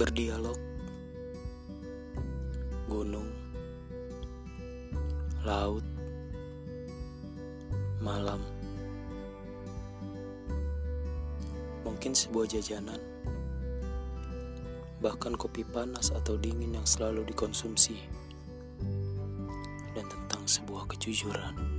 berdialog, gunung, laut, malam, mungkin sebuah jajanan, bahkan kopi panas atau dingin yang selalu dikonsumsi, dan tentang sebuah kejujuran.